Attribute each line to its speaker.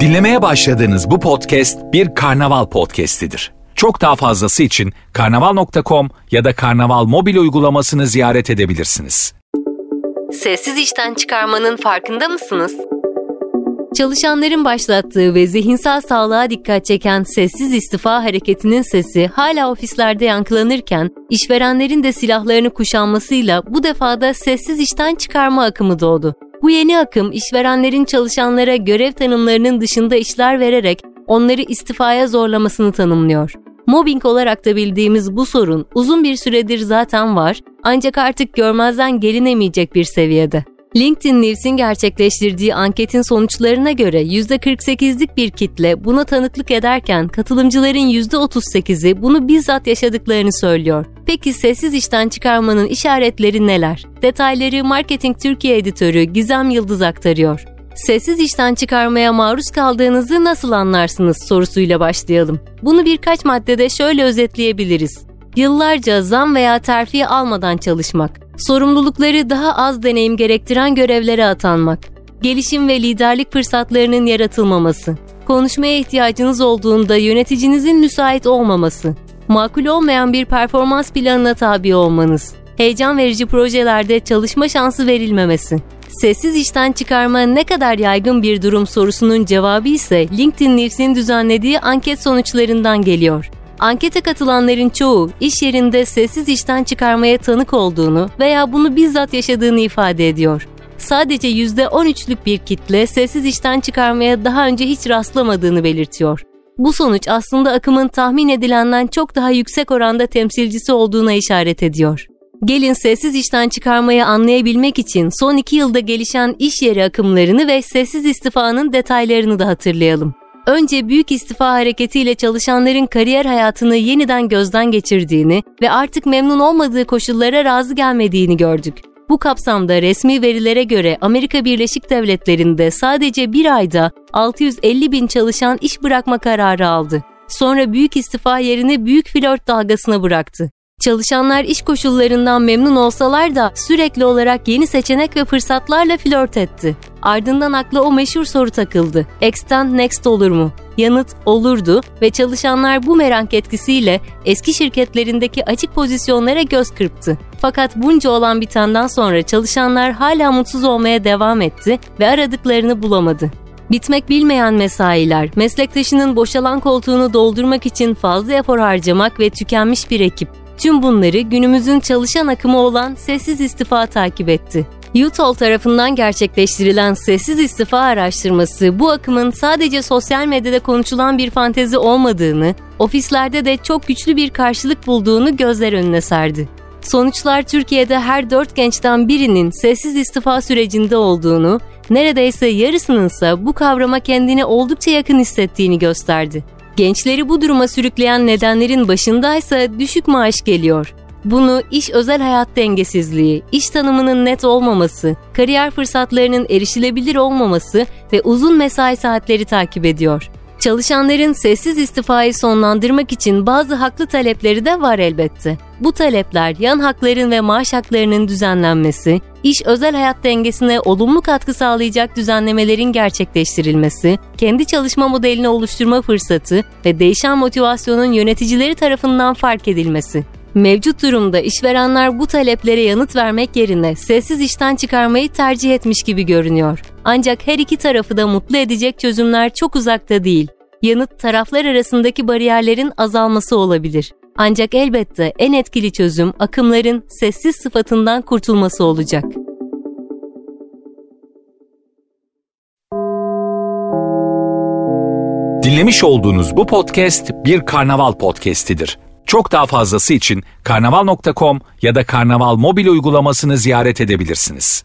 Speaker 1: Dinlemeye başladığınız bu podcast bir karnaval podcastidir. Çok daha fazlası için karnaval.com ya da karnaval mobil uygulamasını ziyaret edebilirsiniz.
Speaker 2: Sessiz işten çıkarmanın farkında mısınız? Çalışanların başlattığı ve zihinsel sağlığa dikkat çeken sessiz istifa hareketinin sesi hala ofislerde yankılanırken, işverenlerin de silahlarını kuşanmasıyla bu defada sessiz işten çıkarma akımı doğdu. Bu yeni akım işverenlerin çalışanlara görev tanımlarının dışında işler vererek onları istifaya zorlamasını tanımlıyor. Mobbing olarak da bildiğimiz bu sorun uzun bir süredir zaten var ancak artık görmezden gelinemeyecek bir seviyede. LinkedIn News'in gerçekleştirdiği anketin sonuçlarına göre %48'lik bir kitle buna tanıklık ederken katılımcıların %38'i bunu bizzat yaşadıklarını söylüyor. Peki sessiz işten çıkarmanın işaretleri neler? Detayları Marketing Türkiye editörü Gizem Yıldız aktarıyor. Sessiz işten çıkarmaya maruz kaldığınızı nasıl anlarsınız sorusuyla başlayalım. Bunu birkaç maddede şöyle özetleyebiliriz. Yıllarca zam veya terfi almadan çalışmak, sorumlulukları daha az deneyim gerektiren görevlere atanmak, gelişim ve liderlik fırsatlarının yaratılmaması, konuşmaya ihtiyacınız olduğunda yöneticinizin müsait olmaması, makul olmayan bir performans planına tabi olmanız, heyecan verici projelerde çalışma şansı verilmemesi. Sessiz işten çıkarma ne kadar yaygın bir durum sorusunun cevabı ise LinkedIn News'in düzenlediği anket sonuçlarından geliyor. Ankete katılanların çoğu iş yerinde sessiz işten çıkarmaya tanık olduğunu veya bunu bizzat yaşadığını ifade ediyor. Sadece %13'lük bir kitle sessiz işten çıkarmaya daha önce hiç rastlamadığını belirtiyor. Bu sonuç aslında akımın tahmin edilenden çok daha yüksek oranda temsilcisi olduğuna işaret ediyor. Gelin sessiz işten çıkarmayı anlayabilmek için son iki yılda gelişen iş yeri akımlarını ve sessiz istifanın detaylarını da hatırlayalım. Önce büyük istifa hareketiyle çalışanların kariyer hayatını yeniden gözden geçirdiğini ve artık memnun olmadığı koşullara razı gelmediğini gördük. Bu kapsamda resmi verilere göre Amerika Birleşik Devletleri'nde sadece bir ayda 650 bin çalışan iş bırakma kararı aldı. Sonra büyük istifa yerine büyük flört dalgasına bıraktı. Çalışanlar iş koşullarından memnun olsalar da sürekli olarak yeni seçenek ve fırsatlarla flört etti. Ardından akla o meşhur soru takıldı. Extend next olur mu? Yanıt olurdu ve çalışanlar bu merak etkisiyle eski şirketlerindeki açık pozisyonlara göz kırptı. Fakat bunca olan bitenden sonra çalışanlar hala mutsuz olmaya devam etti ve aradıklarını bulamadı. Bitmek bilmeyen mesailer, meslektaşının boşalan koltuğunu doldurmak için fazla efor harcamak ve tükenmiş bir ekip. Tüm bunları günümüzün çalışan akımı olan sessiz istifa takip etti. Utol tarafından gerçekleştirilen sessiz istifa araştırması bu akımın sadece sosyal medyada konuşulan bir fantezi olmadığını, ofislerde de çok güçlü bir karşılık bulduğunu gözler önüne serdi. Sonuçlar Türkiye'de her dört gençten birinin sessiz istifa sürecinde olduğunu, neredeyse yarısının ise bu kavrama kendini oldukça yakın hissettiğini gösterdi. Gençleri bu duruma sürükleyen nedenlerin başındaysa düşük maaş geliyor. Bunu iş özel hayat dengesizliği, iş tanımının net olmaması, kariyer fırsatlarının erişilebilir olmaması ve uzun mesai saatleri takip ediyor. Çalışanların sessiz istifayı sonlandırmak için bazı haklı talepleri de var elbette. Bu talepler yan hakların ve maaş haklarının düzenlenmesi, iş özel hayat dengesine olumlu katkı sağlayacak düzenlemelerin gerçekleştirilmesi, kendi çalışma modelini oluşturma fırsatı ve değişen motivasyonun yöneticileri tarafından fark edilmesi. Mevcut durumda işverenler bu taleplere yanıt vermek yerine sessiz işten çıkarmayı tercih etmiş gibi görünüyor. Ancak her iki tarafı da mutlu edecek çözümler çok uzakta değil. Yanıt taraflar arasındaki bariyerlerin azalması olabilir. Ancak elbette en etkili çözüm akımların sessiz sıfatından kurtulması olacak.
Speaker 1: Dinlemiş olduğunuz bu podcast bir karnaval podcastidir. Çok daha fazlası için karnaval.com ya da karnaval mobil uygulamasını ziyaret edebilirsiniz.